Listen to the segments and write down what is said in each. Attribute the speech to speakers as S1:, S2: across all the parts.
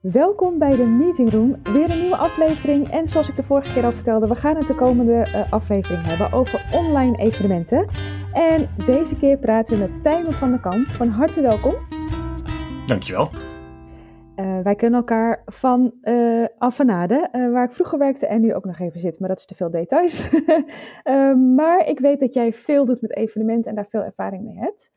S1: Welkom bij de Meeting Room, weer een nieuwe aflevering. En zoals ik de vorige keer al vertelde, we gaan het de komende uh, aflevering hebben over online evenementen. En deze keer praten we met Tijmen van der Kamp. Van harte welkom.
S2: Dankjewel.
S1: Uh, wij kennen elkaar van uh, Avanade, uh, waar ik vroeger werkte en nu ook nog even zit, maar dat is te veel details. maar ik weet dat jij veel doet met evenementen en daar veel ervaring mee hebt.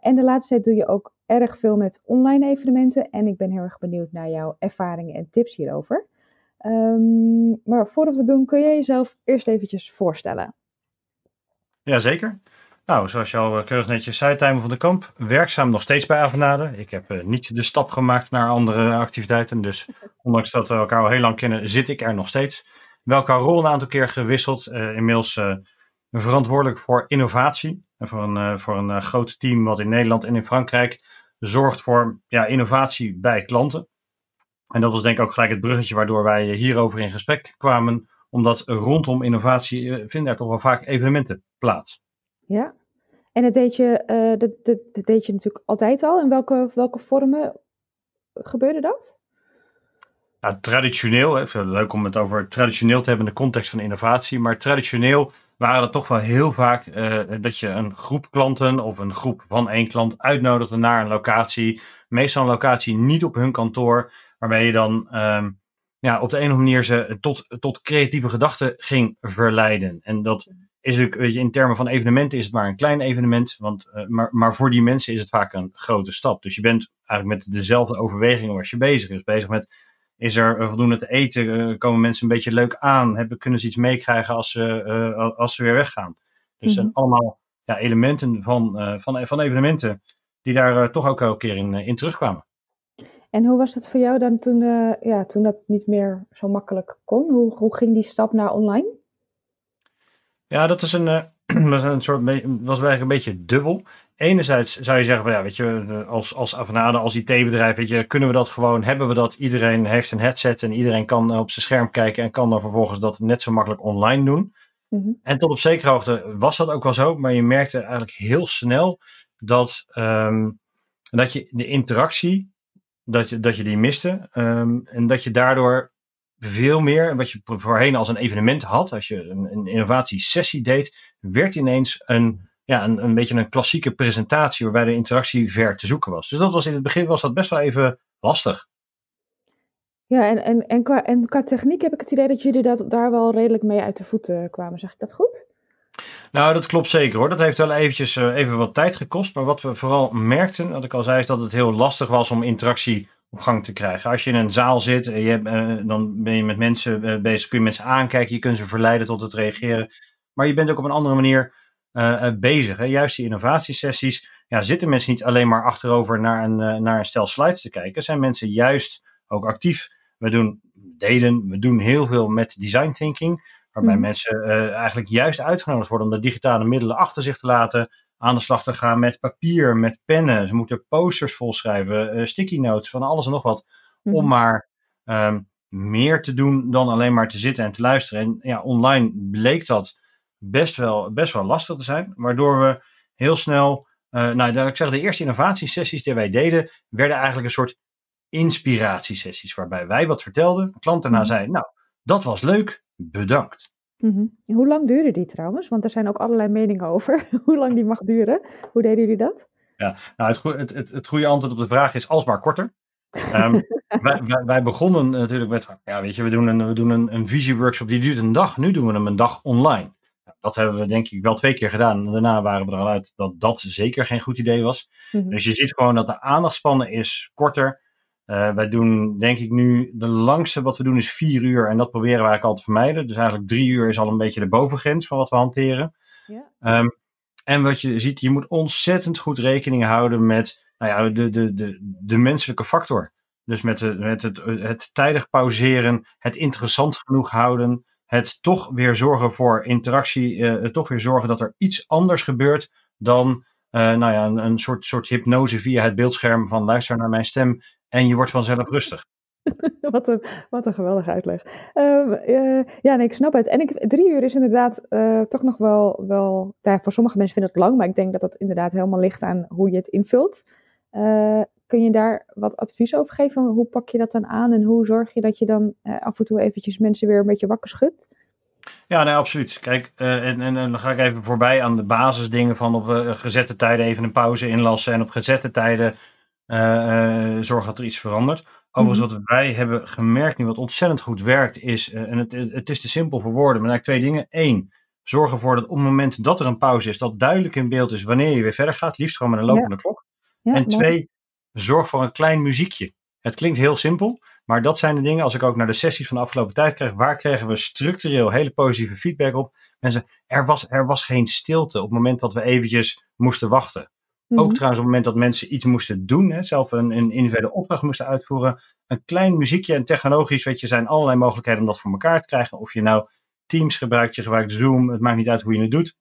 S1: en de laatste tijd doe je ook erg veel met online evenementen en ik ben heel erg benieuwd naar jouw ervaringen en tips hierover. Um, maar voordat we doen, kun je jezelf eerst eventjes voorstellen?
S2: Jazeker. Nou, zoals je al keurig netjes zei, Tijmen van de Kamp, werkzaam nog steeds bij Avenade. Ik heb uh, niet de stap gemaakt naar andere activiteiten, dus ondanks dat we elkaar al heel lang kennen, zit ik er nog steeds. Welke rol een aantal keer gewisseld, uh, inmiddels uh, verantwoordelijk voor innovatie. En voor een, voor een groot team wat in Nederland en in Frankrijk zorgt voor ja, innovatie bij klanten. En dat was denk ik ook gelijk het bruggetje waardoor wij hierover in gesprek kwamen, omdat rondom innovatie vinden er toch wel vaak evenementen plaats.
S1: Ja, en dat deed je, uh, dat, dat, dat, deed je natuurlijk altijd al. In welke, welke vormen gebeurde dat?
S2: Nou, traditioneel, even leuk om het over traditioneel te hebben in de context van innovatie, maar traditioneel waren het toch wel heel vaak uh, dat je een groep klanten of een groep van één klant uitnodigde naar een locatie. Meestal een locatie niet op hun kantoor, waarmee je dan um, ja, op de een of andere manier ze tot, tot creatieve gedachten ging verleiden. En dat is natuurlijk, in termen van evenementen is het maar een klein evenement, want, uh, maar, maar voor die mensen is het vaak een grote stap. Dus je bent eigenlijk met dezelfde overwegingen als je bezig is. Bezig met, is er voldoende te eten? Uh, komen mensen een beetje leuk aan? Hebben, kunnen ze iets meekrijgen als, ze uh, als ze weer weggaan? Dus mm -hmm. allemaal ja, elementen van, van, van evenementen die daar toch ook elke keer in, in terugkwamen.
S1: En hoe was dat voor jou dan toen, ja, toen dat niet meer zo makkelijk kon? Hoe, hoe ging die stap naar online?
S2: Ja, dat is een, uh, was een soort, was eigenlijk een beetje dubbel. Enerzijds zou je zeggen, ja, weet je, als, als Avanade, als IT-bedrijf, weet je, kunnen we dat gewoon, hebben we dat? Iedereen heeft een headset en iedereen kan op zijn scherm kijken en kan dan vervolgens dat net zo makkelijk online doen. Mm -hmm. En tot op zekere hoogte was dat ook wel zo, maar je merkte eigenlijk heel snel dat, um, dat je de interactie, dat je, dat je die miste um, en dat je daardoor veel meer, wat je voorheen als een evenement had, als je een, een innovatiesessie deed, werd ineens een, ja, een, een beetje een klassieke presentatie waarbij de interactie ver te zoeken was. Dus dat was in het begin was dat best wel even lastig.
S1: Ja, en, en, en, qua, en qua techniek heb ik het idee dat jullie dat, daar wel redelijk mee uit de voeten kwamen. Zeg ik dat goed?
S2: Nou, dat klopt zeker hoor. Dat heeft wel eventjes uh, even wat tijd gekost. Maar wat we vooral merkten, wat ik al zei, is dat het heel lastig was om interactie op gang te krijgen. Als je in een zaal zit, je hebt, uh, dan ben je met mensen uh, bezig, kun je mensen aankijken, je kunt ze verleiden tot het reageren. Maar je bent ook op een andere manier uh, bezig. Hè? Juist die innovatiesessies, ja, zitten mensen niet alleen maar achterover naar een, naar een stel slides te kijken. Zijn mensen juist ook actief. We doen delen, we doen heel veel met design thinking. Waarbij mm. mensen eigenlijk juist uitgenodigd worden om de digitale middelen achter zich te laten aan de slag te gaan met papier, met pennen. Ze moeten posters volschrijven, sticky notes, van alles en nog wat. Om maar um, meer te doen dan alleen maar te zitten en te luisteren. En ja, online bleek dat best wel, best wel lastig te zijn. Waardoor we heel snel, uh, nou, ik zeg, de eerste innovatiesessies die wij deden, werden eigenlijk een soort inspiratiesessies. Waarbij wij wat vertelden, de klant daarna mm-hmm. zei, nou, dat was leuk, bedankt.
S1: Mm-hmm. Hoe lang duurde die trouwens? Want er zijn ook allerlei meningen over hoe lang die mag duren. Hoe deden jullie dat?
S2: Ja, nou, het, goede, het, het, het goede antwoord op de vraag is alsmaar korter. um, wij, wij, wij, begonnen natuurlijk met, ja, weet je, we doen een, we doen een, een visieworkshop die duurt een dag. Nu doen we hem een dag online. Dat hebben we denk ik wel twee keer gedaan. En daarna waren we er al uit dat dat zeker geen goed idee was. Mm-hmm. Dus je ziet gewoon dat de aandachtspannen is korter. Uh, wij doen denk ik nu, de langste wat we doen is vier uur en dat proberen we eigenlijk al te vermijden. Dus eigenlijk drie uur is al een beetje de bovengrens van wat we hanteren. Um, en wat je ziet, je moet ontzettend goed rekening houden met nou ja, de, de, de, de menselijke factor. Dus met, de, met het, het tijdig pauzeren, het interessant genoeg houden, het toch weer zorgen voor interactie, uh, toch weer zorgen dat er iets anders gebeurt dan uh, nou ja, een, een soort, soort hypnose via het beeldscherm van luister naar mijn stem en je wordt vanzelf rustig.
S1: wat, een, wat een geweldige uitleg. Um, uh, ja, nee, ik snap het. En ik, drie uur is inderdaad toch nog wel, wel ja, voor sommige mensen vinden het lang, maar ik denk dat dat inderdaad helemaal ligt aan hoe je het invult. Kun je daar wat advies over geven? Hoe pak je dat dan aan en hoe zorg je dat je dan af en toe eventjes mensen weer een beetje wakker schudt?
S2: Ja, nee, absoluut. Kijk, en, en, en, dan ga ik even voorbij aan de basisdingen van op gezette tijden even een pauze inlassen en op gezette tijden zorgen dat er iets verandert. Overigens, mhm. wat wij hebben gemerkt nu, wat ontzettend goed werkt, is, en het, het is te simpel voor woorden, maar eigenlijk twee dingen. Eén, zorg ervoor dat op het moment dat er een pauze is, dat duidelijk in beeld is wanneer je weer verder gaat. Liefst gewoon met een lopende klok. en twee, zorg voor een klein muziekje. Het klinkt heel simpel, maar dat zijn de dingen, als ik ook naar de sessies van de afgelopen tijd krijg, waar kregen we structureel hele positieve feedback op? Mensen, er was, er was geen stilte op het moment dat we eventjes moesten wachten. Ook mhm. trouwens op het moment dat mensen iets moesten doen, hè, zelf een, een individuele opdracht moesten uitvoeren. Een klein muziekje en technologisch, weet je, zijn allerlei mogelijkheden om dat voor elkaar te krijgen. Of je nou Teams gebruikt, je gebruikt Zoom, het maakt niet uit hoe je het doet.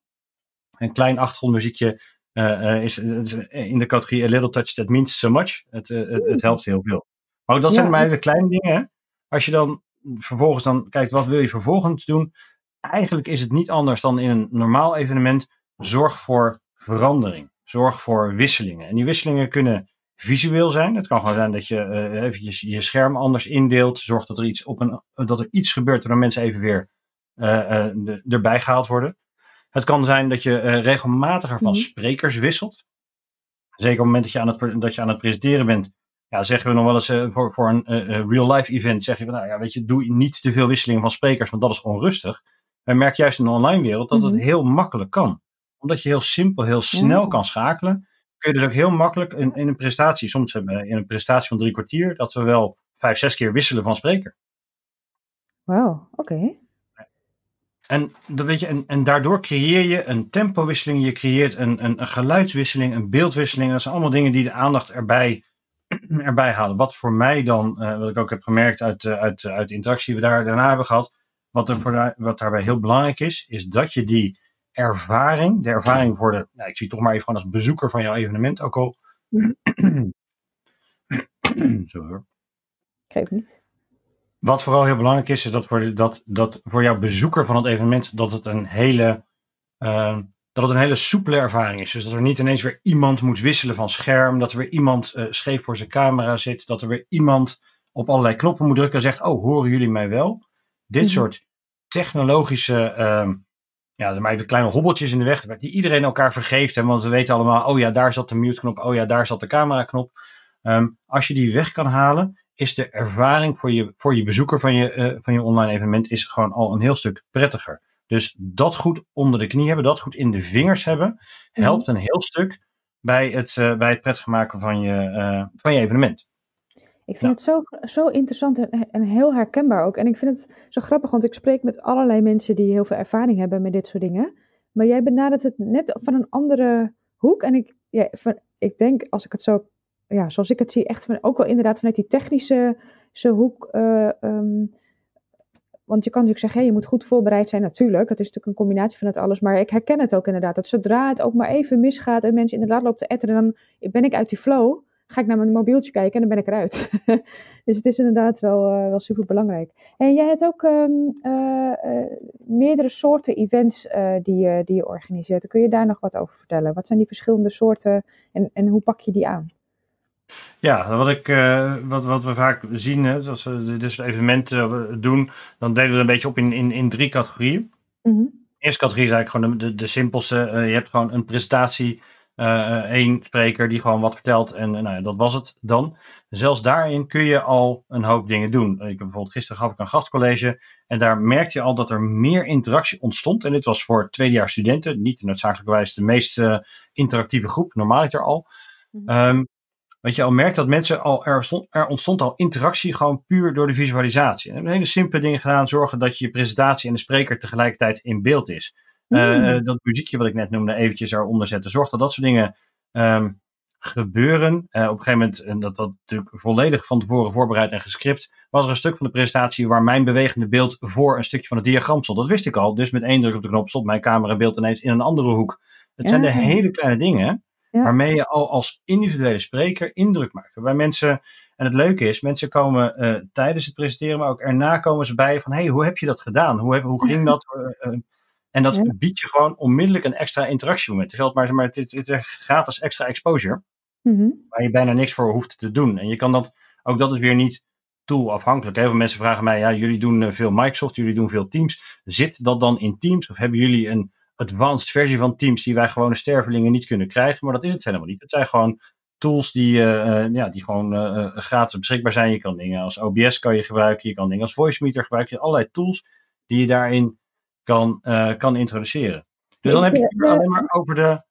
S2: Een klein achtergrondmuziekje uh, is, in de categorie A Little Touch That Means So Much. Het, het, het, helpt heel veel. Maar dat zijn maar de kleine dingen. Hè? Als je dan vervolgens dan kijkt, wat wil je vervolgens doen? Eigenlijk is het niet anders dan in een normaal evenement. Zorg voor verandering. Zorg voor wisselingen. En die wisselingen kunnen visueel zijn. Het kan gewoon zijn dat je uh, eventjes je scherm anders indeelt. Zorg dat er iets, op een, dat er iets gebeurt waardoor mensen even weer uh, de, erbij gehaald worden. Het kan zijn dat je regelmatiger van mhm. sprekers wisselt. Zeker op het moment dat je aan het, dat je aan het presenteren bent. Ja, zeggen we nog wel eens voor, voor een real-life event. Zeg je van, nou ja, weet je, doe niet te veel wisselingen van sprekers, want dat is onrustig. Wij merken juist in de online wereld dat het mhm. heel makkelijk kan. Omdat je heel simpel, heel snel kan schakelen kun je dus ook heel makkelijk in, in een presentatie, soms hebben we in een presentatie van drie kwartier, dat we wel vijf, zes keer wisselen van spreker.
S1: Wauw, oké.
S2: En, weet je, en, en daardoor creëer je een tempowisseling, je creëert een, een, een geluidswisseling, een beeldwisseling. Dat zijn allemaal dingen die de aandacht erbij, erbij halen. Wat voor mij dan, uh, wat ik ook heb gemerkt uit, uh, uit, uit de interactie die we daar daarna hebben gehad, wat, er voor, wat daarbij heel belangrijk is, is dat je die ervaring, de ervaring voor de, nou, ik zie toch maar even gewoon als bezoeker van jouw evenement, ook al.
S1: Zo hoor. Geef niet.
S2: Wat vooral heel belangrijk is, is dat voor, dat, dat voor jouw bezoeker van het evenement, dat het een hele, uh, dat het een hele soepele ervaring is. Dus dat er niet ineens weer iemand moet wisselen van scherm, dat er weer iemand uh, scheef voor zijn camera zit, dat er weer iemand op allerlei knoppen moet drukken en zegt, oh, horen jullie mij wel? Dit mm -hmm. soort technologische uh, ja, er maar even kleine hobbeltjes in de weg, die iedereen elkaar vergeeft. Hè, want we weten allemaal, oh ja, daar zat de mute-knop, oh ja, daar zat de camera-knop. Um, als je die weg kan halen, is de ervaring voor je, voor je bezoeker van je, uh, van je online evenement is gewoon al een heel stuk prettiger. Dus dat goed onder de knie hebben, dat goed in de vingers hebben, helpt een heel stuk bij het, uh, bij het prettig maken van je, uh, van je evenement.
S1: Ik vind het zo, zo interessant en, en, heel herkenbaar ook. En ik vind het zo grappig, want ik spreek met allerlei mensen die heel veel ervaring hebben met dit soort dingen. Maar jij benadert het net van een andere hoek. En ik, ja, van, ik denk, als ik het zo, ja, zoals ik het zie, echt ook wel inderdaad vanuit die technische hoek. Uh, um, want je kan natuurlijk zeggen, hey, je moet goed voorbereid zijn. Natuurlijk, het is natuurlijk een combinatie van het alles. Maar ik herken het ook inderdaad. Dat zodra het ook maar even misgaat en mensen inderdaad lopen te etteren, dan ben ik uit die flow ga ik naar mijn mobieltje kijken en dan ben ik eruit. dus het is inderdaad wel, uh, wel super belangrijk. En jij hebt ook uh, uh, meerdere soorten events die, je, die je organiseert. Kun je daar nog wat over vertellen? Wat zijn die verschillende soorten en, en hoe pak je die aan?
S2: Ja, wat, ik, wat, wat we vaak zien, hè, als we dus evenementen doen, dan delen we het een beetje op in, in, in drie categorieën. Mm -hmm. De eerste categorie is eigenlijk gewoon de, de, de simpelste. je hebt gewoon een presentatie uh, één spreker die gewoon wat vertelt en nou ja, dat was het dan. Zelfs daarin kun je al een hoop dingen doen. Ik heb bijvoorbeeld gisteren gaf ik een gastcollege en daar merkte je al dat er meer interactie ontstond. En dit was voor tweedejaars studenten, niet noodzakelijkerwijs de meest interactieve groep, normaaliter al. Mm -hmm. um, wat je al merkt dat mensen al, er, stond, er ontstond al interactie gewoon puur door de visualisatie. En we hebben hele simpele dingen gedaan, zorgen dat je presentatie en de spreker tegelijkertijd in beeld is. Uh, dat muziekje wat ik net noemde, eventjes eronder zetten. Zorg dat dat soort dingen um, gebeuren. Uh, op een gegeven moment, en dat dat natuurlijk volledig van tevoren voorbereid en gescript, was er een stuk van de presentatie waar mijn bewegende beeld voor een stukje van het diagram stond. Dat wist ik al. Dus met één druk op de knop stond mijn camerabeeld ineens in een andere hoek. Het zijn de hele kleine dingen ja. waarmee je al als individuele spreker indruk maakt. Waarbij mensen, en het leuke is, mensen komen uh, tijdens het presenteren, maar ook erna komen ze bij van, hey, hoe heb je dat gedaan? Hoe, heb, hoe ging dat? En dat biedt je gewoon onmiddellijk een extra interactiemoment. Het maar, maar het, het, het gratis extra exposure.
S1: Mhm.
S2: waar je bijna niks voor hoeft te doen. En je kan dat, ook dat is weer niet tool-afhankelijk. Heel veel mensen vragen mij, ja, jullie doen eh, veel Microsoft, jullie doen veel Teams. Zit dat dan in Teams of hebben jullie een advanced versie van Teams die wij gewone stervelingen niet kunnen krijgen? Maar dat is het helemaal niet. Het zijn gewoon tools die, eh, eh, ja, die gewoon eh, gratis beschikbaar zijn. Je kan dingen als OBS kan je gebruiken, je kan dingen als Voice gebruiken. Allerlei tools die je daarin kan, kan introduceren. Dus dan heb je het alleen maar over de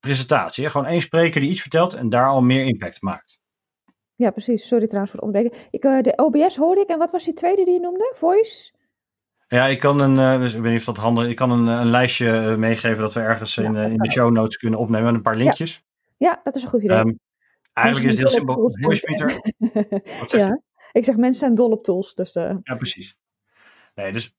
S2: presentatie. Gewoon één spreker die iets vertelt en daar al meer impact maakt.
S1: Ja, precies. Sorry trouwens voor het onderbreken. Ik, de OBS hoorde ik. En wat was die tweede die je noemde? Voice?
S2: Ja, ik kan een, eh, dus ik weet niet of dat handig ik kan een, een lijstje eh, meegeven dat we ergens
S1: Ja,
S2: in, eh, in de show notes kunnen opnemen met een paar linkjes.
S1: Ja, dat is een goed idee.
S2: Ehm, eigenlijk is het heel simpel.
S1: dol op tools
S2: Voice
S1: en-
S2: meter. Wat zeg je?
S1: ja, ik zeg mensen zijn dol op tools. Dus eh,
S2: Ja, precies. Nee, dus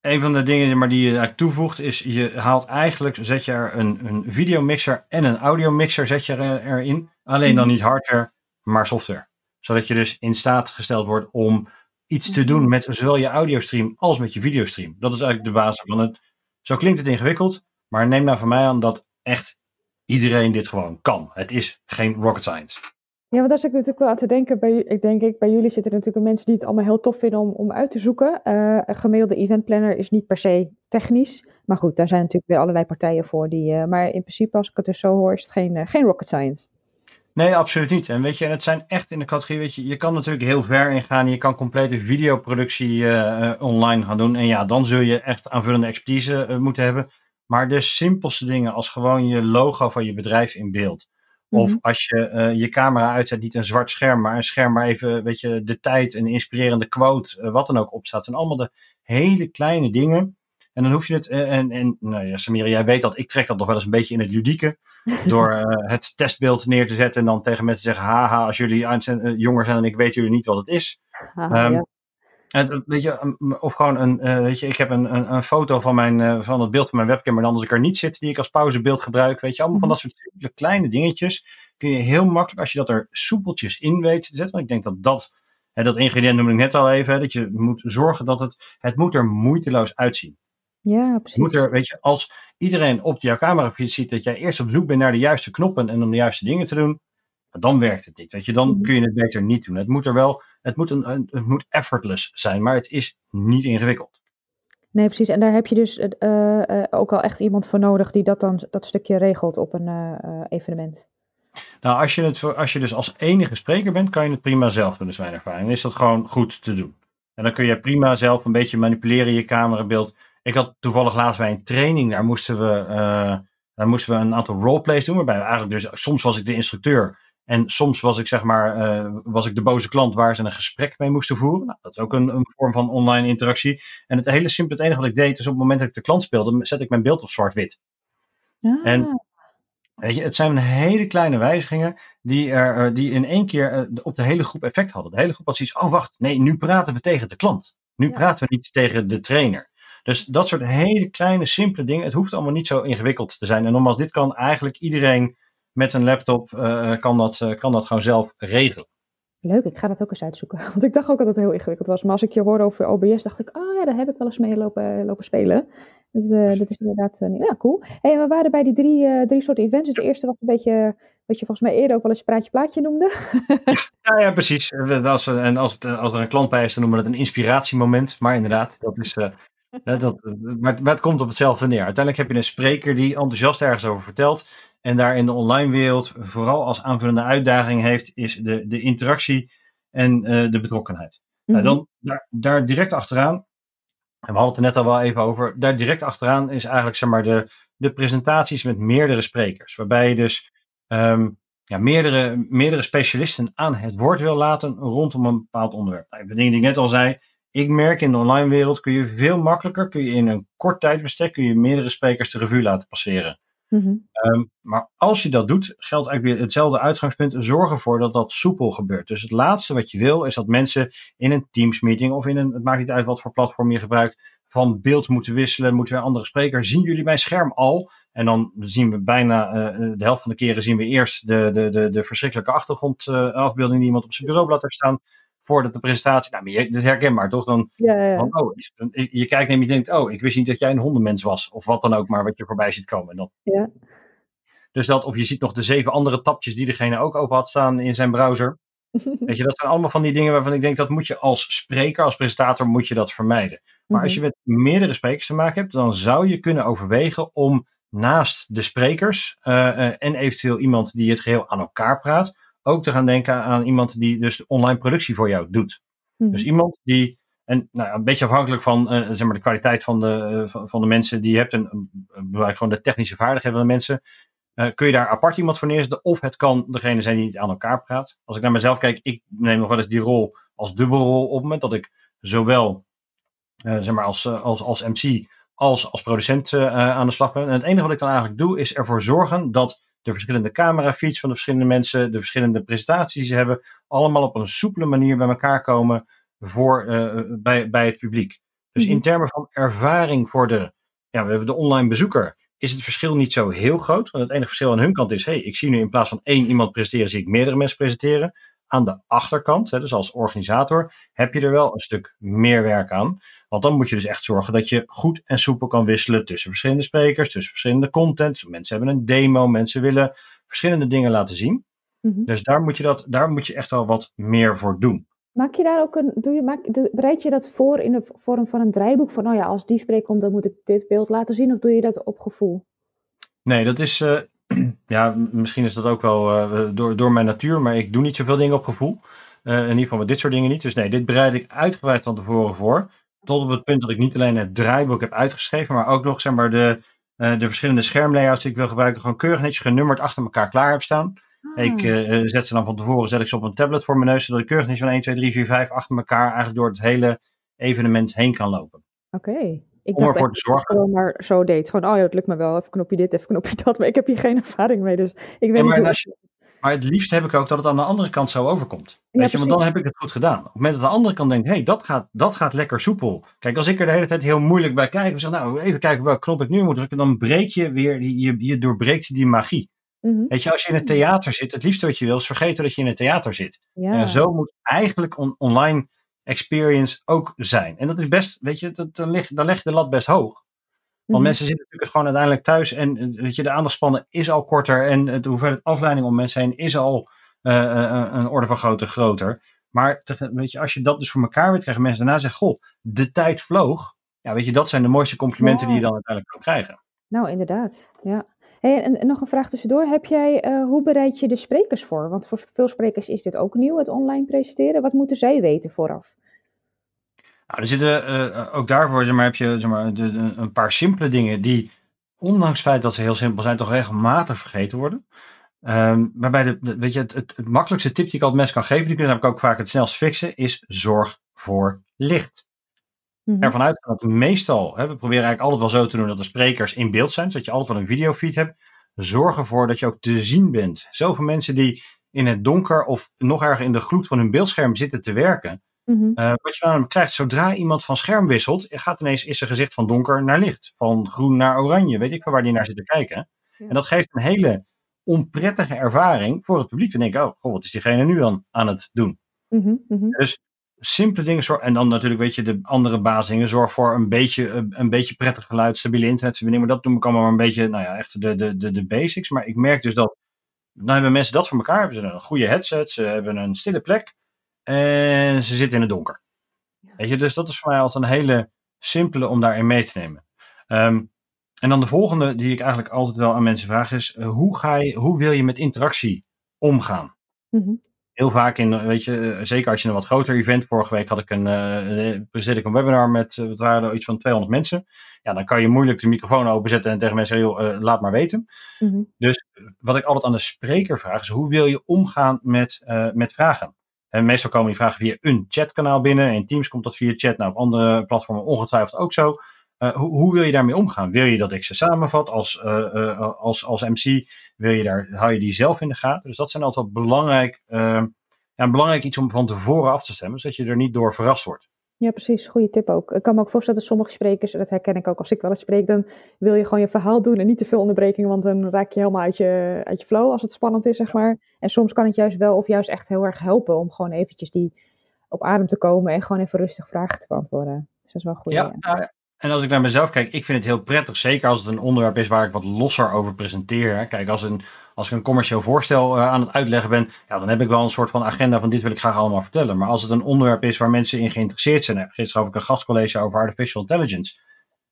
S2: een van de dingen maar die je toevoegt is je haalt eigenlijk, zet je er een, een videomixer en een audiomixer zet je er, erin. Alleen dan
S1: Mhm.
S2: niet hardware, maar software. Zodat je dus in staat gesteld wordt om iets te doen met zowel je audiostream als met je videostream. Dat is eigenlijk de basis van het. Zo klinkt het ingewikkeld, maar neem nou van mij aan dat echt iedereen dit gewoon kan. Het is geen rocket science.
S1: Ja, want daar zit ik natuurlijk wel aan te denken. Bij, ik denk ik, bij jullie zitten natuurlijk mensen die het allemaal heel tof vinden om, om uit te zoeken. Eh, een gemiddelde eventplanner is niet per se technisch. Maar goed, daar zijn natuurlijk weer allerlei partijen voor. Die, eh, maar in principe, als ik het dus zo hoor, is het geen, eh, geen rocket science.
S2: Nee, absoluut niet. En weet je, en het zijn echt in de categorie, weet je, je kan natuurlijk heel ver ingaan. Je kan complete videoproductie eh, eh, online gaan doen. En ja, dan zul je echt aanvullende expertise eh, moeten hebben. Maar de simpelste dingen als gewoon je logo van je bedrijf in beeld. Of
S1: Mhm.
S2: als je je camera uitzet, niet een zwart scherm, maar een scherm waar even, weet je, de tijd, een inspirerende quote, wat dan ook op staat. En allemaal de hele kleine dingen. En dan hoef je het, eh, en, en nou ja, Samira, jij weet dat, ik trek dat nog wel eens een beetje in het ludieke. Door eh, het testbeeld neer te zetten en dan tegen mensen te zeggen, haha, als jullie eh, jonger zijn dan ik, weten jullie niet wat het is. Ehm,
S1: ja.
S2: En, het- weet je, um, of gewoon een, weet je, ik heb een, een, een foto van, mijn, van het beeld van mijn webcam, maar dan als ik er niet zit, die ik als pauzebeeld gebruik. Weet je, allemaal van dat soort kleine dingetjes. Kun je heel makkelijk, als je dat er soepeltjes in weet te zetten. Want ik denk dat dat, hè, dat ingrediënt noemde ik net al even, hè, dat je moet zorgen dat het, het moet er moeiteloos uitzien.
S1: Ja, precies.
S2: moet er, weet je, als iedereen op jouw camera ziet dat jij eerst op zoek bent naar de juiste knoppen en om de juiste dingen te doen, dan werkt het niet. Weet je, dan
S1: Mhm.
S2: kun je het beter niet doen. Het moet er wel, het moet, een, het moet effortless zijn, maar het is niet ingewikkeld.
S1: Nee, precies. En daar heb je dus eh, eh, ook al echt iemand voor nodig die dat dan dat stukje regelt op een eh, evenement.
S2: Nou, als je, het, voor- als je dus als enige spreker bent, kan je het prima zelf doen, is mijn ervaring. Dan is dat gewoon goed te doen. En dan kun je prima zelf een beetje manipuleren in je camerabeeld. Ik had toevallig laatst bij een training, daar moesten we, eh, daar moesten we een aantal roleplays doen. Waarbij we eigenlijk dus, soms was ik de instructeur. En soms was ik zeg maar, eh, was ik de boze klant waar ze een gesprek mee moesten voeren. Nou, dat is ook een, een vorm van online interactie. En het hele simpele, het enige wat ik deed, is op het moment dat ik de klant speelde, zet ik mijn beeld op zwart-wit.
S1: Ah,
S2: En- Weet je, het zijn hele kleine wijzigingen die, er, eh, die in één keer op de hele groep effect hadden. De hele groep had zoiets, oh wacht, nee, nu praten we tegen de klant. Nu
S1: Ja.
S2: praten we niet tegen de trainer. Dus dat soort hele kleine, simpele dingen, het hoeft allemaal niet zo ingewikkeld te zijn. En nogmaals, dit kan eigenlijk iedereen met een laptop, eh, kan, dat, eh, kan dat gewoon zelf regelen.
S1: Leuk, ik ga dat ook eens uitzoeken. Want ik dacht ook dat het heel ingewikkeld was. Maar als ik je hoorde over OBS, dacht ik, oh ja, daar heb ik wel eens mee lopen, lopen spelen. Dus, dat is inderdaad, ja, cool. Hey, we waren bij die drie, drie soorten events. Dus de eerste was een beetje, wat je volgens mij eerder ook wel eens praatje plaatje noemde.
S2: Ja, ja precies. Als, en als, het, als er een klant bij is, dan noemen we het een inspiratiemoment. Maar inderdaad, dat is. Dat, dat, maar, het, maar het komt op hetzelfde neer. Uiteindelijk heb je een spreker die enthousiast ergens over vertelt. En daar in de online wereld vooral als aanvullende uitdaging heeft, is de, de interactie en eh, de betrokkenheid. Nou,
S1: Mhm.
S2: dan, daar, daar direct achteraan, en we hadden het er net al wel even over, daar direct achteraan is eigenlijk zeg maar de, de presentaties met meerdere sprekers. Waarbij je dus ehm, ja, meerdere, meerdere specialisten aan het woord wil laten rondom een bepaald onderwerp. Nou, de dingen die ik net al zei, ik merk in de online wereld kun je veel makkelijker, kun je in een kort tijdbestek, kun je meerdere sprekers de revue laten passeren.
S1: Mhm.
S2: Ehm, maar als je dat doet, geldt eigenlijk weer hetzelfde uitgangspunt. Zorg ervoor dat dat soepel gebeurt. Dus het laatste wat je wil, is dat mensen in een Teams meeting of in een, het maakt niet uit wat voor platform je gebruikt, van beeld moeten wisselen, moeten weer een andere spreker. Zien jullie mijn scherm al? En dan zien we bijna, eh, de helft van de keren zien we eerst de, de, de, de verschrikkelijke achtergrondafbeelding die iemand op zijn bureaublad heeft staan. Voordat de presentatie, nou, maar je, dat is herkenbaar toch? Dan
S1: Ja, ja,
S2: van, oh, je kijkt en je denkt, oh, ik wist niet dat jij een hondenmens was. Of wat dan ook maar wat je voorbij ziet komen. En dan
S1: Ja.
S2: Dus dat, of je ziet nog de zeven andere tapjes die degene ook open had staan in zijn browser. Weet je, dat zijn allemaal van die dingen waarvan ik denk dat moet je als spreker, als presentator, moet je dat vermijden. Maar als je
S1: Mhm.
S2: met meerdere sprekers te maken hebt, dan zou je kunnen overwegen om naast de sprekers eh, eh, en eventueel iemand die het geheel aan elkaar praat, ook te gaan denken aan iemand die dus de online productie voor jou doet.
S1: Mhm.
S2: Dus iemand die, en nou, een beetje afhankelijk van eh, zeg maar de kwaliteit van de, eh, van, van de mensen die je hebt en belangrijk gewoon de technische vaardigheden van de mensen, kun je daar apart iemand voor neerzetten of het kan degene zijn die niet aan elkaar praat. Als ik naar mezelf kijk, ik neem nog wel eens die rol als dubbelrol op het moment dat ik zowel zeg maar als, als, als MC als als producent aan de slag ben. En het enige wat ik dan eigenlijk doe is ervoor zorgen dat de verschillende camerafeeds van de verschillende mensen, de verschillende presentaties die ze hebben, allemaal op een soepele manier bij elkaar komen voor, eh, bij, bij het publiek. Dus
S1: Mhm.
S2: in termen van ervaring voor de, ja, we hebben de online bezoeker, is het verschil niet zo heel groot. Want het enige verschil aan hun kant is, hey, ik zie nu in plaats van één iemand presenteren, zie ik meerdere mensen presenteren. Aan de achterkant, hè, dus als organisator, heb je er wel een stuk meer werk aan. Want dan moet je dus echt zorgen dat je goed en soepel kan wisselen tussen verschillende sprekers, tussen verschillende content. Mensen hebben een demo, mensen willen verschillende dingen laten zien.
S1: Mhm.
S2: Dus daar moet je, dat, daar moet je echt wel wat meer voor doen.
S1: Maak je daar ook een, doe je, maak, bereid je dat voor in de vorm van een draaiboek? Van, oh ja, als die spreek komt, dan moet ik dit beeld laten zien. Of doe je dat op gevoel?
S2: Nee, dat is, eh, ja, misschien is dat ook wel eh, door, door mijn natuur, maar ik doe niet zoveel dingen op gevoel. Eh, in ieder geval met dit soort dingen niet. Dus nee, dit bereid ik uitgebreid van tevoren voor. Tot op het punt dat ik niet alleen het draaiboek heb uitgeschreven, maar ook nog zeg maar, de, eh, de verschillende schermlayouts die ik wil gebruiken, gewoon keurig netjes genummerd achter elkaar klaar heb staan. Ik
S1: Ah,
S2: eh, zet ze dan van tevoren zet ik ze op een tablet voor mijn neus, zodat ik keurig netjes van 1, 2, 3, 4, 5 achter elkaar eigenlijk door het hele evenement heen kan lopen.
S1: Oké. Ik
S2: Om
S1: dacht
S2: ervoor te
S1: dat
S2: zorgen.
S1: gewoon maar zo deed. Gewoon, oh ja, het lukt me wel. Even knopje dit, even knopje dat. Maar ik heb hier geen ervaring mee, dus ik weet
S2: Ja,
S1: niet
S2: maar,
S1: hoe...
S2: maar het liefst heb ik ook dat het aan de andere kant zo overkomt.
S1: Ja,
S2: Weet je, want dan heb ik het goed gedaan. Op het moment dat de andere kant denkt, hé, hey, dat, gaat, dat gaat lekker soepel. Kijk, als ik er de hele tijd heel moeilijk bij kijk, zeg, nou, even kijken welke knop ik nu moet drukken, dan breek je weer, die- je, je doorbreekt die magie.
S1: Mhm.
S2: Weet je, als je in het theater zit, het liefste wat je wil is vergeten dat je in het theater zit.
S1: Ja.
S2: En zo moet eigenlijk een online experience ook zijn. En dat is best, weet je, dat, dan, leg, dan leg je de lat best hoog. Want
S1: Mhm.
S2: mensen zitten natuurlijk gewoon uiteindelijk thuis en eh, weet je, de aandachtspannen is al korter en de hoeveelheid afleiding om mensen heen is al eh, eh, een orde van grootte groter. Maar weet je, als je dat dus voor elkaar weet, krijgen mensen daarna zeggen, goh, de tijd vloog. Ja, weet je, dat zijn de mooiste complimenten die je dan uiteindelijk kan krijgen.
S1: Nou, inderdaad. Ja. En, nog een vraag tussendoor. Heb jij, eh, hoe bereid je de sprekers voor? Want voor veel sprekers is dit ook nieuw, het online presenteren. Wat moeten zij weten vooraf?
S2: Nou, er zitten eh, ook daarvoor zeg maar, heb je zeg maar, de, een paar simpele dingen die, ondanks het feit dat ze heel simpel zijn, toch regelmatig vergeten worden. Ehm, waarbij de, weet je, het, het, makkelijkste tip die ik altijd mensen kan geven, die kunnen namelijk ook vaak het snelst fixen, is zorg voor licht.
S1: Mhm.
S2: Ervan uitgaan dat meestal, hè, we proberen eigenlijk altijd wel zo te doen dat de sprekers in beeld zijn, zodat je altijd wel een videofeed hebt. Zorg ervoor dat je ook te zien bent. Zoveel mensen die in het donker of nog erger in de gloed van hun beeldscherm zitten te werken,
S1: Mhm.
S2: eh, wat je dan krijgt, zodra iemand van scherm wisselt, gaat ineens is zijn gezicht van donker naar licht. Van groen naar oranje, weet ik wel waar die naar zit te kijken.
S1: Ja.
S2: En dat geeft een hele onprettige ervaring voor het publiek. Dan denk ik, oh, goh, wat is diegene nu dan aan het doen?
S1: Mhm. Mhm.
S2: Dus simpele dingen, zorg, en dan natuurlijk, weet je, de andere basisdingen. Zorg voor een beetje, een, een beetje prettig geluid, stabiele internetverbinding. Maar dat noem ik allemaal maar een beetje, nou ja, echt de, de, de, de basics. Maar ik merk dus dat, nou hebben mensen dat voor elkaar. Hebben ze een goede headset, ze hebben een stille plek. En ze zitten in het donker. Weet je, dus dat is voor mij altijd een hele simpele om daarin mee te nemen. Ehm, en dan de volgende die ik eigenlijk altijd wel aan mensen vraag is, eh, hoe, ga je, hoe wil je met interactie omgaan?
S1: Mhm.
S2: Heel vaak in, weet je, eh, zeker als je een wat groter event, vorige week had ik een, eh eh, presenteerde ik een webinar met, wat waren er, iets van 200 mensen. Ja, dan kan je moeilijk de microfoon openzetten en tegen mensen zeggen, joh, laat maar weten.
S1: Mhm.
S2: Dus wat ik altijd aan de spreker vraag is, hoe wil je omgaan met, met vragen? En meestal komen die vragen via een chatkanaal binnen. In Teams komt dat via chat. Nou, op andere platformen ongetwijfeld ook zo. Eh, hoe, hoe wil je daarmee omgaan? Wil je dat ik ze samenvat als, eh, eh, als, als MC? Wil je daar, hou je die zelf in de gaten? Dus dat zijn altijd belangrijk, ja, belangrijk iets om van tevoren af te stemmen, zodat je er niet door verrast wordt.
S1: Ja, precies. Goede tip ook. Ik kan me ook voorstellen dat sommige sprekers, en dat herken ik ook als ik wel eens spreek, dan wil je gewoon je verhaal doen en niet te veel onderbrekingen, want dan raak je helemaal uit je, uit je flow als het spannend is, zeg maar. En soms kan het juist wel of juist echt heel erg helpen om gewoon eventjes die op adem te komen en gewoon even rustig vragen te beantwoorden. Dus dat is wel goed.
S2: Ja, nou, En als ik naar mezelf kijk, ik vind het heel prettig. Zeker als het een onderwerp is waar ik wat losser over presenteer. Kijk, als, een, als ik een commercieel voorstel uh, aan het uitleggen ben, ja, dan heb ik wel een soort van agenda van dit wil ik graag allemaal vertellen. Maar als het een onderwerp is waar mensen in geïnteresseerd zijn. Gisteren had ik een gastcollege over artificial intelligence.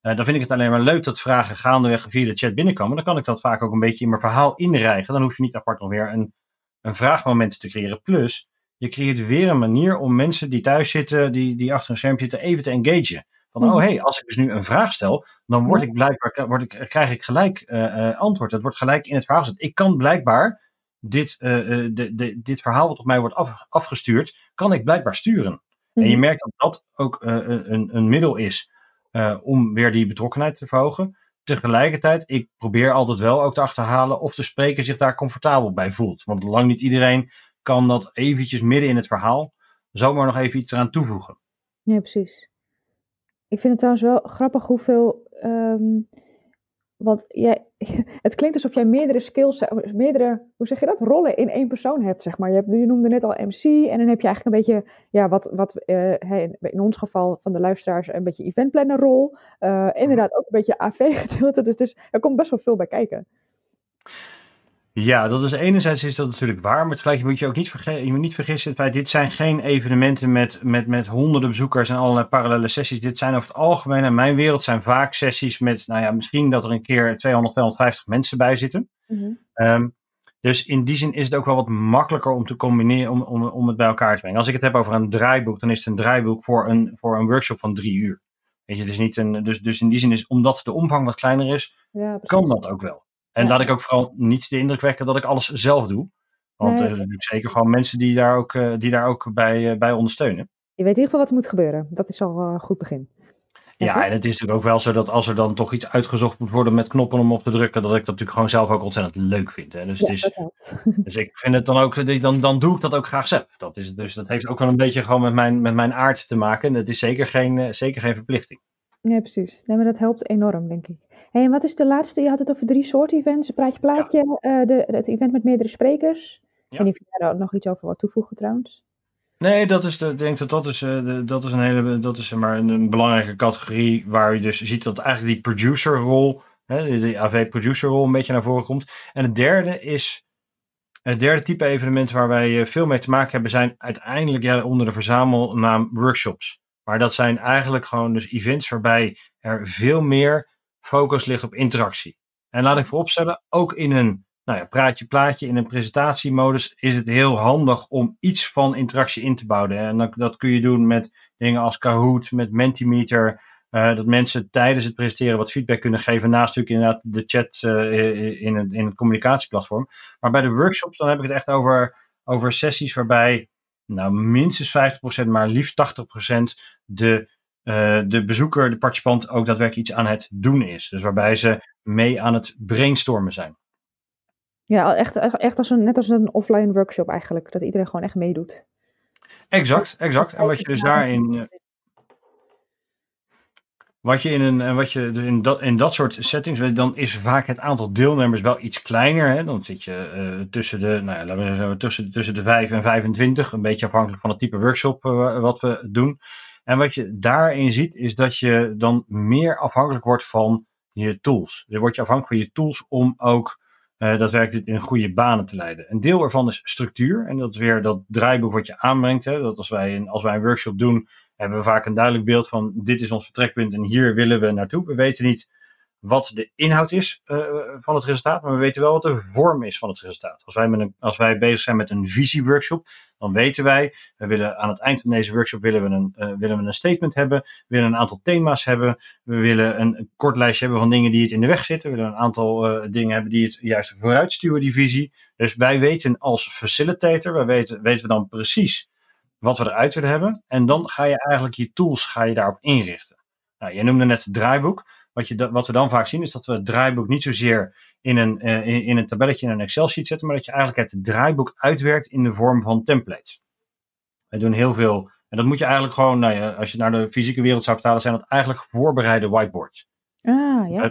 S2: Uh, dan vind ik het alleen maar leuk dat vragen gaandeweg via de chat binnenkomen. Dan kan ik dat vaak ook een beetje in mijn verhaal inrijgen. Dan hoef je niet apart nog weer een, een vraagmoment te creëren. Plus, je creëert weer een manier om mensen die thuis zitten, die, die achter een scherm zitten, even te engagen. Van, oh hé, hey, als ik dus nu een vraag stel, dan word ik blijkbaar, word ik, krijg ik gelijk uh, antwoord. Dat wordt gelijk in het verhaal gezet. Ik kan blijkbaar dit, uh, de, de, dit verhaal wat op mij wordt af, afgestuurd, kan ik blijkbaar sturen. En je mhm. merkt dat dat ook een, een middel is om weer die betrokkenheid te verhogen. Tegelijkertijd, ik probeer altijd wel ook te achterhalen of de spreker zich daar comfortabel bij voelt. Want lang niet iedereen kan dat eventjes midden in het verhaal zomaar nog even iets eraan toevoegen.
S1: Ja, precies. Ik vind het trouwens wel grappig hoeveel. Um, want jij, het klinkt alsof jij meerdere skills, meerdere, hoe zeg je dat, rollen in één persoon hebt, zeg maar. Je, hebt, je noemde net al MC en dan heb je eigenlijk een beetje, ja, wat, wat uh, in ons geval van de luisteraars, een beetje eventplannerrol. Uh, inderdaad ook een beetje AV-gedeelte, dus, dus er komt best wel veel bij kijken.
S2: Ja, dat is enerzijds is dat natuurlijk waar, maar tegelijk moet je ook niet, verge je moet niet vergissen, het dit zijn geen evenementen met, met, met honderden bezoekers en allerlei parallele sessies. Dit zijn over het algemeen, in mijn wereld zijn vaak sessies met, nou ja, misschien dat er een keer 200, 250 mensen bij zitten. Mm -hmm. dus in die zin is het ook wel wat makkelijker om te combineren, om, om, om het bij elkaar te brengen. Als ik het heb over een draaiboek, dan is het een draaiboek voor een, voor een workshop van drie uur. Weet je, dus, niet een, dus, dus in die zin is, omdat de omvang wat kleiner is, ja, kan dat ook wel. En laat ik ook vooral niet de indruk wekken dat ik alles zelf doe. Want er zijn zeker gewoon mensen die daar ook, uh, die daar ook bij, uh, bij ondersteunen.
S1: Je weet in ieder geval wat er moet gebeuren. Dat is al een goed begin.
S2: Ja, en het is natuurlijk ook wel zo dat als er dan toch iets uitgezocht moet worden met knoppen om op te drukken, dat ik dat natuurlijk gewoon zelf ook ontzettend leuk vind. Hè. Dus, ja, het is, dus ik vind het dan ook, dan, dan doe ik dat ook graag zelf. Dat is, dus dat heeft ook wel een beetje gewoon met mijn, met mijn aard te maken. Het is zeker geen, zeker geen verplichting.
S1: Nee, precies. Nee, maar dat helpt enorm, denk ik. Hey, en wat is de laatste? Je had het over drie soorten events. Praatje plaatje, ja. uh, de, het event met meerdere sprekers. Ja. En of je daar nog iets over wat toevoegen trouwens.
S2: Nee, dat is de, ik denk dat dat is, de, dat is een hele, dat is maar een, een, belangrijke categorie waar je dus ziet dat eigenlijk die producerrol, hè, de, AV producerrol een beetje naar voren komt. En het derde is, het derde type evenement waar wij eh, veel mee te maken hebben zijn uiteindelijk ja, onder de verzamelnaam workshops. Maar dat zijn eigenlijk gewoon dus events waarbij er veel meer focus ligt op interactie. En laat ik vooropstellen, ook in een nou ja, praatje plaatje, in een presentatiemodus is het heel handig om iets van interactie in te bouwen. En dat, dat kun je doen met dingen als Kahoot, met Mentimeter. Uh, dat mensen tijdens het presenteren wat feedback kunnen geven. Naast natuurlijk inderdaad de chat uh, in, het, in het communicatieplatform. Maar bij de workshops, dan heb ik het echt over, over sessies waarbij nou, minstens 50%, maar liefst 80% de uh, de bezoeker, de participant, ook daadwerkelijk iets aan het doen is. Dus waarbij ze mee aan het brainstormen zijn.
S1: Ja, echt, echt als een, net als een offline workshop eigenlijk. Dat iedereen gewoon echt meedoet.
S2: Exact, exact. En wat je dus daarin. Eh, wat je in, een, wat je dus in, dat, in dat soort settings, dan is vaak het aantal deelnemers wel iets kleiner. Hè? Dan zit je uh, tussen, de, nou ja, laten we zeggen, tussen, tussen de 5 en 25. Een beetje afhankelijk van het type workshop uh, wat we doen. En wat je daarin ziet, is dat je dan meer afhankelijk wordt van je tools. Je wordt je afhankelijk van je tools om ook uh, daadwerkelijk in goede banen te leiden. Een deel ervan is structuur. En dat is weer dat draaiboek wat je aanbrengt. Hè, dat als wij, als wij een workshop doen, hebben we vaak een duidelijk beeld van dit is ons vertrekpunt en hier willen we naartoe. We weten niet wat de inhoud is uh, van het resultaat, maar we weten wel wat de vorm is van het resultaat. Als wij, met een, als wij bezig zijn met een visieworkshop, dan weten wij, we willen aan het eind van deze workshop willen we een, uh, willen we een statement hebben, we willen een aantal thema's hebben, we willen een, kort lijstje hebben van dingen die het in de weg zitten, we willen een aantal uh, dingen hebben die het juist vooruitstuwen, die visie. Dus wij weten als facilitator, wij weten, weten we dan precies wat we eruit willen hebben. En dan ga je eigenlijk je tools ga je daarop inrichten. Nou, je noemde net het draaiboek. Wat, je, wat we dan vaak zien is dat we het draaiboek niet zozeer in een, uh, in, in, een tabelletje in een Excel-sheet zetten, maar dat je eigenlijk het draaiboek uitwerkt in de vorm van templates. We doen heel veel, en dat moet je eigenlijk gewoon, nou ja, als je naar de fysieke wereld zou vertalen, zijn dat eigenlijk voorbereide whiteboards.
S1: Ah, ja. Uh,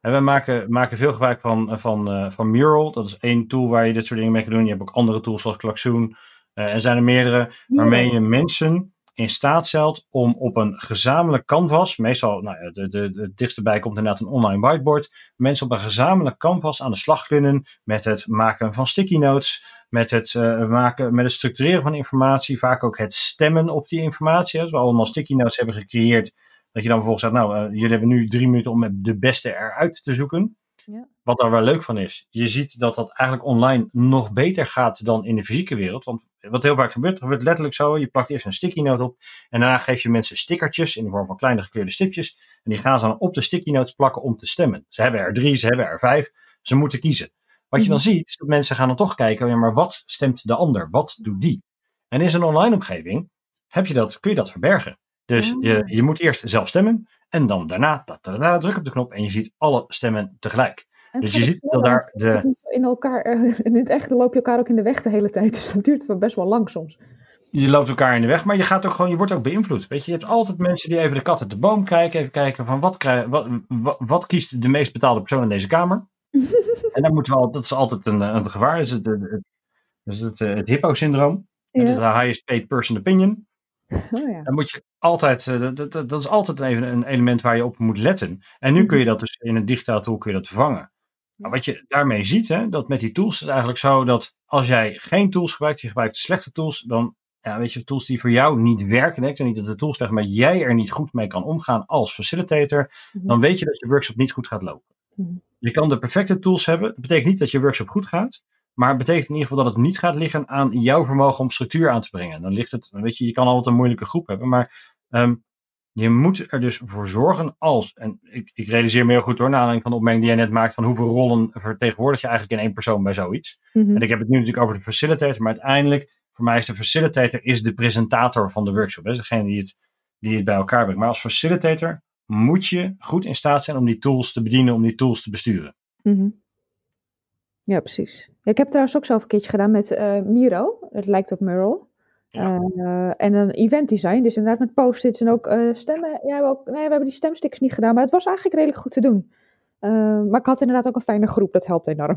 S2: en we maken, maken veel gebruik van, van, uh, van Mural. Dat is één tool waar je dit soort dingen mee kan doen. Je hebt ook andere tools zoals Klaxoon. er zijn er meerdere waarmee je mensen in staat stelt om op een gezamenlijk canvas, meestal, nou ja, de, de, de komt inderdaad een online whiteboard, mensen op een gezamenlijk canvas aan de slag kunnen met het maken van sticky notes, met het uh, maken, met het structureren van informatie, vaak ook het stemmen op die informatie. Als we allemaal sticky notes hebben gecreëerd, dat je dan vervolgens zegt, nou, uh, jullie hebben nu drie minuten om de beste eruit te zoeken. Wat daar wel leuk van is, je ziet dat dat eigenlijk online nog beter gaat dan in de fysieke wereld. Want wat heel vaak gebeurt, gebeurt letterlijk zo, je plakt eerst een sticky note op en daarna geef je mensen stickertjes in de vorm van kleine gekleurde stipjes. En die gaan ze dan op de sticky notes plakken om te stemmen. Ze hebben er drie, ze hebben er vijf, ze moeten kiezen. Wat je dan mhm. ziet, is dat mensen gaan dan toch kijken, ja, maar wat stemt de ander? Wat doet die? En in zo'n online omgeving heb je dat, kun je dat verbergen. Dus je, ah. je moet eerst zelf stemmen en dan daarna da, druk op de knop en je ziet alle stemmen tegelijk. Dus je ziet dat daar de...
S1: In elkaar, in het echt loop je elkaar ook in de weg de hele tijd, dus dat duurt best wel lang soms.
S2: Je loopt elkaar in de weg, maar je gaat ook gewoon, je wordt ook beïnvloed. Weet je, je hebt altijd mensen die even de kat uit de boom kijken, even kijken van wat, krijg, wat, wat, wat kiest de meest betaalde persoon in deze kamer. en dan moeten we al, dat is altijd een, een gevaar, dat is het, het, het, het, het hippo-syndroom. Ja. Het highest paid person opinion. Oh ja. Dan moet je altijd, eh, dat, dat, dat, is altijd even een element waar je op moet letten. En nu kun je mhm. dat dus in een digitaal tool kun je dat vangen. Maar wat je daarmee ziet, hè, dat met die tools is het eigenlijk zo dat als jij geen tools gebruikt, je gebruikt slechte tools, dan ja, weet je, tools die voor jou niet werken. Ik zeg niet dat de tools zeggen, maar jij er niet goed mee kan omgaan als facilitator, mhm. dan weet je dat je workshop niet goed gaat lopen. Mhm. Je kan de perfecte tools hebben. Dat betekent niet dat je workshop goed gaat. Maar het betekent in ieder geval dat het niet gaat liggen aan jouw vermogen om structuur aan te brengen. Dan ligt het, weet je, je kan altijd een moeilijke groep hebben, maar um, je moet er dus voor zorgen als, en ik, ik realiseer me heel goed door, na aanleiding van de opmerking die jij net maakt, van hoeveel rollen vertegenwoordig je eigenlijk in één persoon bij zoiets. Mhm. En ik heb het nu natuurlijk over de facilitator, maar uiteindelijk, voor mij is de facilitator is de presentator van de workshop. Dat is degene die het, die het bij elkaar brengt. Maar als facilitator moet je goed in staat zijn om die tools te bedienen, om die tools te besturen.
S1: Mm ja, precies. ik heb trouwens ook zelf een keertje gedaan met uh, Miro. Het lijkt op Mural. Uh, en een event design, dus inderdaad met post-its en ook uh, stemmen. Ja, we, hebben ook, nee, we hebben die stemsticks niet gedaan, maar het was eigenlijk redelijk goed te doen. Uh, maar ik had inderdaad ook een fijne groep, dat helpt enorm.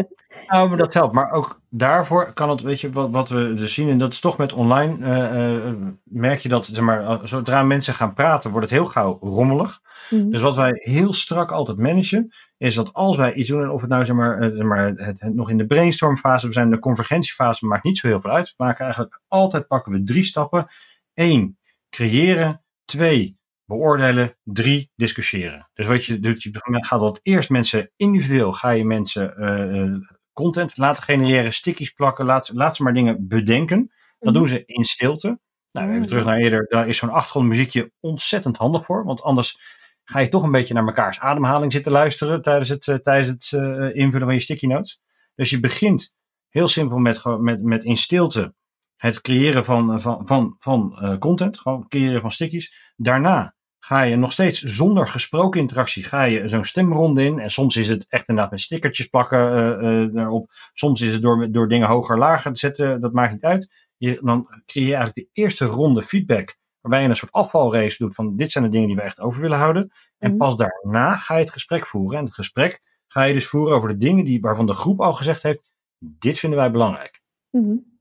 S2: nou, maar dat helpt. Maar ook daarvoor kan het, weet je, wat, wat we dus zien, en dat is toch met online, uh, merk je dat, zeg maar, zodra mensen gaan praten, wordt het heel gauw rommelig. Mm. Dus wat wij heel strak altijd managen, is dat als wij iets doen, en of het nou zeg maar, zeg maar het, het, nog in de brainstormfase, we zijn in de convergentiefase, maakt niet zo heel veel uit. We maken eigenlijk altijd, pakken we drie stappen. Eén, creëren. Twee, beoordelen. Drie, discussiëren. Dus wat je doet, je gaat dat eerst mensen individueel, ga je mensen uh, content laten genereren, stickies plakken, laat, laat ze maar dingen bedenken. Dat doen ze in stilte. Nou, even terug naar eerder, daar is zo'n achtergrondmuziekje ontzettend handig voor, want anders ga je toch een beetje naar mekaars ademhaling zitten luisteren tijdens het, uh, tijdens het uh, invullen van je sticky notes. Dus je begint heel simpel met, met, met in stilte het creëren van, van, van, van uh, content, gewoon creëren van stickies. Daarna ga je nog steeds zonder gesproken interactie, ga je zo'n stemronde in. En soms is het echt inderdaad met stickertjes plakken uh, erop. Soms is het door, door dingen hoger lager te zetten, dat maakt niet uit. Je, dan creëer je eigenlijk de eerste ronde feedback, waarbij je een soort afvalrace doet van dit zijn de dingen die we echt over willen houden. En mhm. pas daarna ga je het gesprek voeren. En het gesprek ga je dus voeren over de dingen die, waarvan de groep al gezegd heeft, dit vinden wij belangrijk.
S1: Mm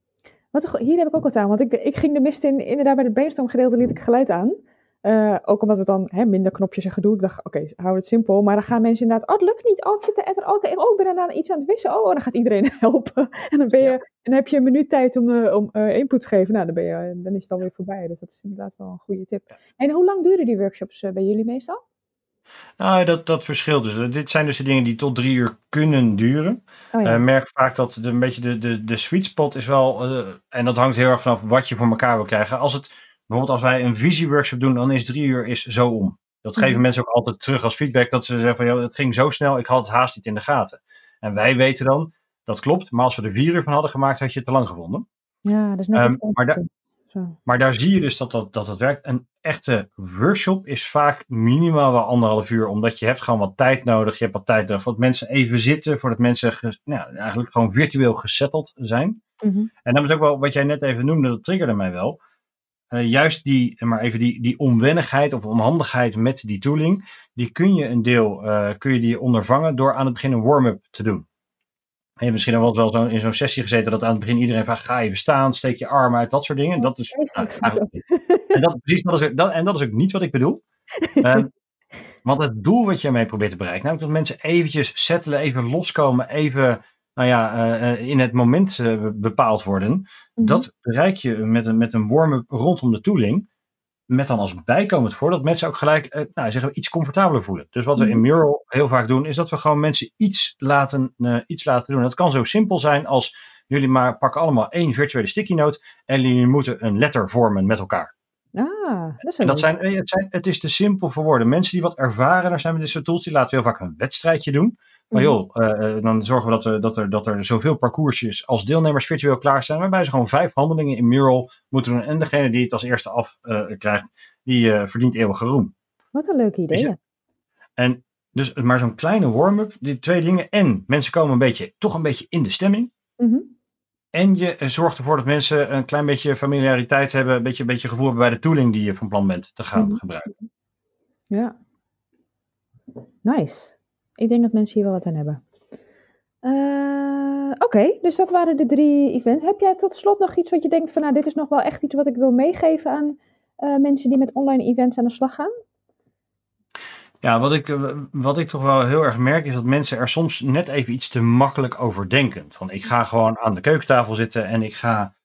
S1: wat, hier heb ik ook wat aan, want ik, ik ging de mist in, inderdaad bij het brainstorm gedeelte liet ik geluid aan. Uh, ook omdat we dan hè, minder knopjes en gedoe. Ik dacht, oké, okay, hou het simpel. Maar dan gaan mensen inderdaad, oh, het lukt niet. Oh, ik zit te etteren. Oh, oh, ik ben iets aan het wissen. Oh, dan gaat iedereen helpen. En dan, ben je, en dan heb je een minuut tijd om, uh, om uh, input te geven. Nou, dan, ben je, dan is het alweer voorbij. Dus dat is inderdaad wel een goede tip. En hoe lang duren die workshops bij jullie meestal?
S2: Nou, dat, dat verschilt dus. Dit zijn dus de dingen die tot drie uur kunnen duren. Oh, ja. uh, merk vaak dat de, een beetje de, de, de sweet spot is wel, uh, en dat hangt heel erg vanaf wat je voor elkaar wil krijgen. Als het, bijvoorbeeld als wij een visieworkshop doen, dan is drie uur is zo om. Dat geven mm. mensen ook altijd terug als feedback, dat ze zeggen van, ja, het ging zo snel, ik had het haast niet in de gaten. En wij weten dan, dat klopt, maar als we er vier uur van hadden gemaakt, had je het te lang gevonden.
S1: Ja, dat is net um,
S2: maar, maar daar zie je dus dat dat, dat het werkt. Een echte workshop is vaak minimaal wel anderhalf uur, omdat je hebt gewoon wat tijd nodig. Je hebt wat tijd nodig voordat mensen even zitten, voordat mensen nou, eigenlijk gewoon virtueel gesetteld zijn. Mhm. En dat is ook wel wat jij net even noemde, dat triggerde mij wel. Uh, juist die, maar even die, die onwennigheid of onhandigheid met die tooling, die kun je een deel uh, kun je die ondervangen door aan het begin een warm-up te doen. Je hebt misschien wel wel zo in zo'n sessie gezeten dat aan het begin iedereen vraagt: ga even staan, steek je arm uit, dat soort dingen. Dat is, nou, en, dat, precies, dat is, dat, en dat is ook niet wat ik bedoel. Um, want het doel wat je ermee probeert te bereiken, namelijk dat mensen eventjes settelen, even loskomen, even nou ja, uh, in het moment uh, bepaald worden. Mm -hmm. Dat bereik je met een, met een warm-up rondom de tooling. Met dan als bijkomend voor dat mensen ook gelijk uh, nou, zeggen we, iets comfortabeler voelen. Dus wat we in Mural heel vaak doen, is dat we gewoon mensen iets laten, iets laten doen. Dat kan zo simpel zijn als jullie maar pakken allemaal één virtuele sticky note en jullie moeten een letter vormen met elkaar.
S1: Ah, dat is
S2: en dat zijn, het, zijn, het is te simpel voor woorden. Mensen die wat ervaren, daar zijn met dit soort tools, die laten heel vaak een wedstrijdje doen. Maar joh, uh, dan zorgen we dat, er, dat, er, dat er zoveel parcoursjes als deelnemers virtueel klaar zijn, waarbij ze gewoon vijf handelingen in Mural moeten doen. En degene die het als eerste af uh, krijgt, die verdient eeuwige roem.
S1: Wat een leuk idee.
S2: En dus maar zo'n kleine warm-up, die twee dingen. En mensen komen een beetje, toch een beetje in de stemming.
S1: Mm -hmm.
S2: En je zorgt ervoor dat mensen een klein beetje familiariteit hebben, een beetje, een beetje gevoel hebben bij de tooling die je van plan bent te gaan
S1: Mhm.
S2: gebruiken.
S1: Ja. Nice. Ik denk dat mensen hier wel wat aan hebben. Uh, Oké, dus dat waren de drie events. Heb jij tot slot nog iets wat je denkt van, nou, dit is nog wel echt iets wat ik wil meegeven aan uh, mensen die met online events aan de slag gaan?
S2: Ja, wat ik, wat ik toch wel heel erg merk is dat mensen er soms net even iets te makkelijk over denken. Van ik ga gewoon aan de keukentafel zitten en ik ga,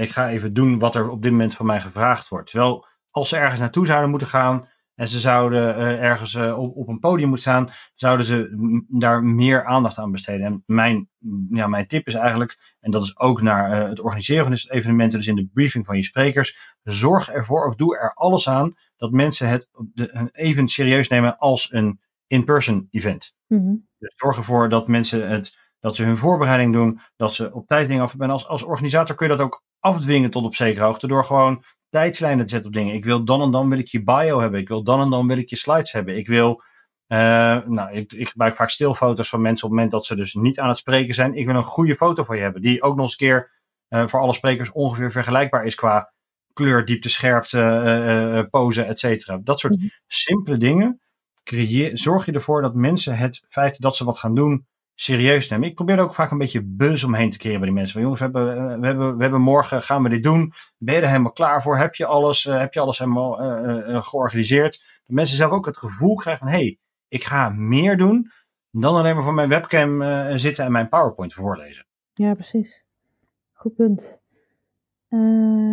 S2: ik ga even doen wat er op dit moment van mij gevraagd wordt. Terwijl als ze ergens naartoe zouden moeten gaan en ze zouden uh, ergens uh, op, op een podium moeten staan, zouden ze daar meer aandacht aan besteden. En mijn, ja, mijn tip is eigenlijk, en dat is ook naar het organiseren van dit evenementen, dus in de briefing van je sprekers, zorg ervoor of doe er alles aan dat mensen het even serieus nemen als een in-person event.
S1: Mm-hmm.
S2: Dus zorg ervoor dat mensen het, dat ze hun voorbereiding doen, dat ze op tijd dingen af. En als, als organisator kun je dat ook afdwingen tot op zekere hoogte door gewoon tijdslijnen te zetten op dingen. Ik wil dan en dan wil ik je bio hebben. Ik wil dan en dan wil ik je slides hebben. Ik wil, uh, nou, ik, ik gebruik vaak stilfoto's van mensen op het moment dat ze dus niet aan het spreken zijn. Ik wil een goede foto van je hebben, die ook nog eens een keer uh, voor alle sprekers ongeveer vergelijkbaar is qua kleur, diepte, scherpte, uh, uh, pose, et cetera. Dat soort
S1: Mhm.
S2: simpele dingen. Creëer, zorg je ervoor dat mensen het feit dat ze wat gaan doen serieus nemen. Ik probeer er ook vaak een beetje buzz omheen te creëren bij die mensen. Van, jongens, we hebben, uh, we, hebben, we hebben morgen, gaan we dit doen. Ben je er helemaal klaar voor? Heb je alles, uh, heb je alles helemaal uh, georganiseerd? Dat mensen zelf ook het gevoel krijgen van, hé, hey, ik ga meer doen dan alleen maar voor mijn webcam zitten en mijn PowerPoint voorlezen.
S1: Ja, precies. Goed punt.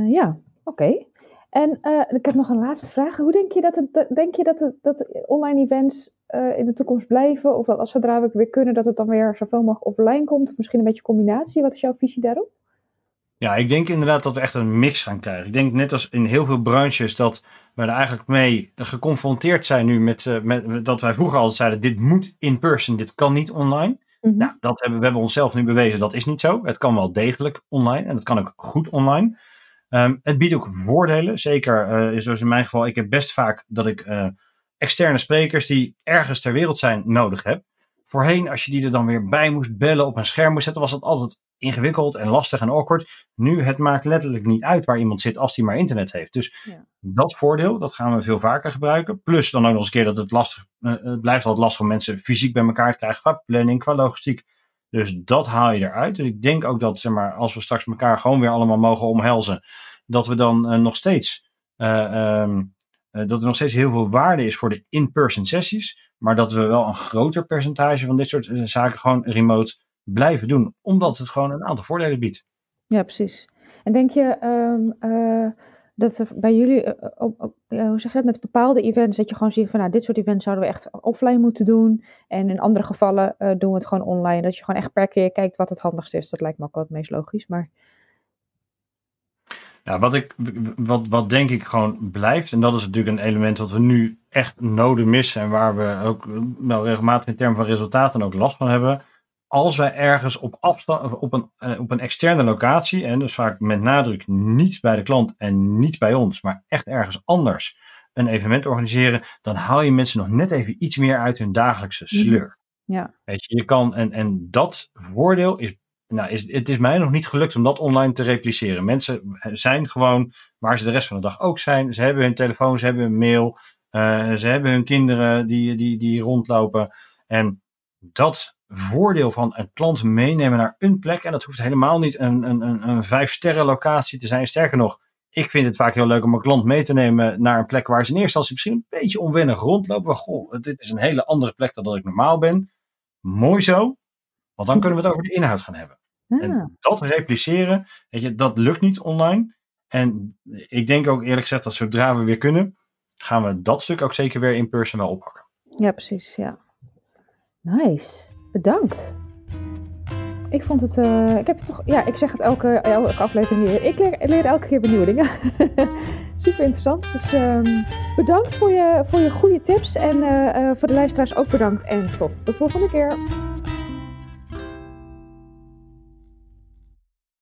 S1: Ja, oké. En uh, ik heb nog een laatste vraag. Hoe denk je dat het, denk je dat, het, dat online events uh, in de toekomst blijven? Of dat als zodra we weer kunnen, dat het dan weer zoveel mogelijk offline komt? Of misschien een beetje combinatie? Wat is jouw visie daarop?
S2: Ja, ik denk inderdaad dat we echt een mix gaan krijgen. Ik denk net als in heel veel branches dat we er eigenlijk mee geconfronteerd zijn nu met, uh, met dat wij vroeger altijd zeiden, dit moet in person, dit kan niet online.
S1: Mm-hmm.
S2: Nou, dat hebben we hebben onszelf nu bewezen, dat is niet zo. Het kan wel degelijk online en het kan ook goed online. Um, het biedt ook voordelen, zeker uh, zoals in mijn geval. Ik heb best vaak dat ik uh, externe sprekers die ergens ter wereld zijn nodig heb. Voorheen, als je die er dan weer bij moest bellen, op een scherm moest zetten, was dat altijd ingewikkeld en lastig en awkward. Nu, het maakt letterlijk niet uit waar iemand zit als hij maar internet heeft. Dus
S1: ja.
S2: dat voordeel, dat gaan we veel vaker gebruiken. Plus dan ook nog eens een keer dat het lastig, uh, het blijft altijd lastig om mensen fysiek bij elkaar te krijgen qua planning, qua logistiek. Dus dat haal je eruit. Dus ik denk ook dat, zeg maar, als we straks elkaar gewoon weer allemaal mogen omhelzen, dat we dan uh, nog steeds, uh, um, uh, dat er nog steeds heel veel waarde is voor de in-person sessies, maar dat we wel een groter percentage van dit soort zaken gewoon remote blijven doen, omdat het gewoon een aantal voordelen biedt.
S1: Ja, precies. En denk je um, dat bij jullie, op, op, hoe zeg je dat, met bepaalde events, dat je gewoon ziet van, nou, dit soort events zouden we echt offline moeten doen. En in andere gevallen uh, doen we het gewoon online. Dat je gewoon echt per keer kijkt wat het handigste is. Dat lijkt me ook wel het meest logisch. Maar...
S2: Ja, wat, ik, wat, wat denk ik gewoon blijft, en dat is natuurlijk een element wat we nu echt noden missen. En waar we ook wel regelmatig in termen van resultaten ook last van hebben. Als wij ergens op, afstand, op, een, uh, op een externe locatie, en dus vaak met nadruk niet bij de klant en niet bij ons, maar echt ergens anders een evenement organiseren, dan haal je mensen nog net even iets meer uit hun dagelijkse sleur.
S1: Ja.
S2: Weet je, je kan, en, en dat voordeel is, nou, is, het is mij nog niet gelukt om dat online te repliceren. Mensen zijn gewoon waar ze de rest van de dag ook zijn. Ze hebben hun telefoon, ze hebben hun mail, uh, ze hebben hun kinderen die, die, die rondlopen. En dat voordeel van een klant meenemen naar een plek. En dat hoeft helemaal niet een, een, een, een vijf sterren locatie te zijn. Sterker nog, ik vind het vaak heel leuk om een klant mee te nemen naar een plek waar ze in eerste instantie misschien een beetje onwennig rondlopen. Maar goh, dit is een hele andere plek dan dat ik normaal ben. Mooi zo, want dan kunnen we het over de inhoud gaan hebben. En dat repliceren, weet je, dat lukt niet online. En ik denk ook eerlijk gezegd dat zodra we weer kunnen, gaan we dat stuk ook zeker weer in person wel oppakken.
S1: Ja, precies, ja. Nice, bedankt. Ik vond het, uh, ik heb toch, ja, ik zeg het elke, elke aflevering weer. Ik leer, elke keer weer nieuwe dingen. Super interessant. Dus um, bedankt voor je, voor je goede tips. En uh, uh, voor de luisteraars ook bedankt. En tot de volgende keer.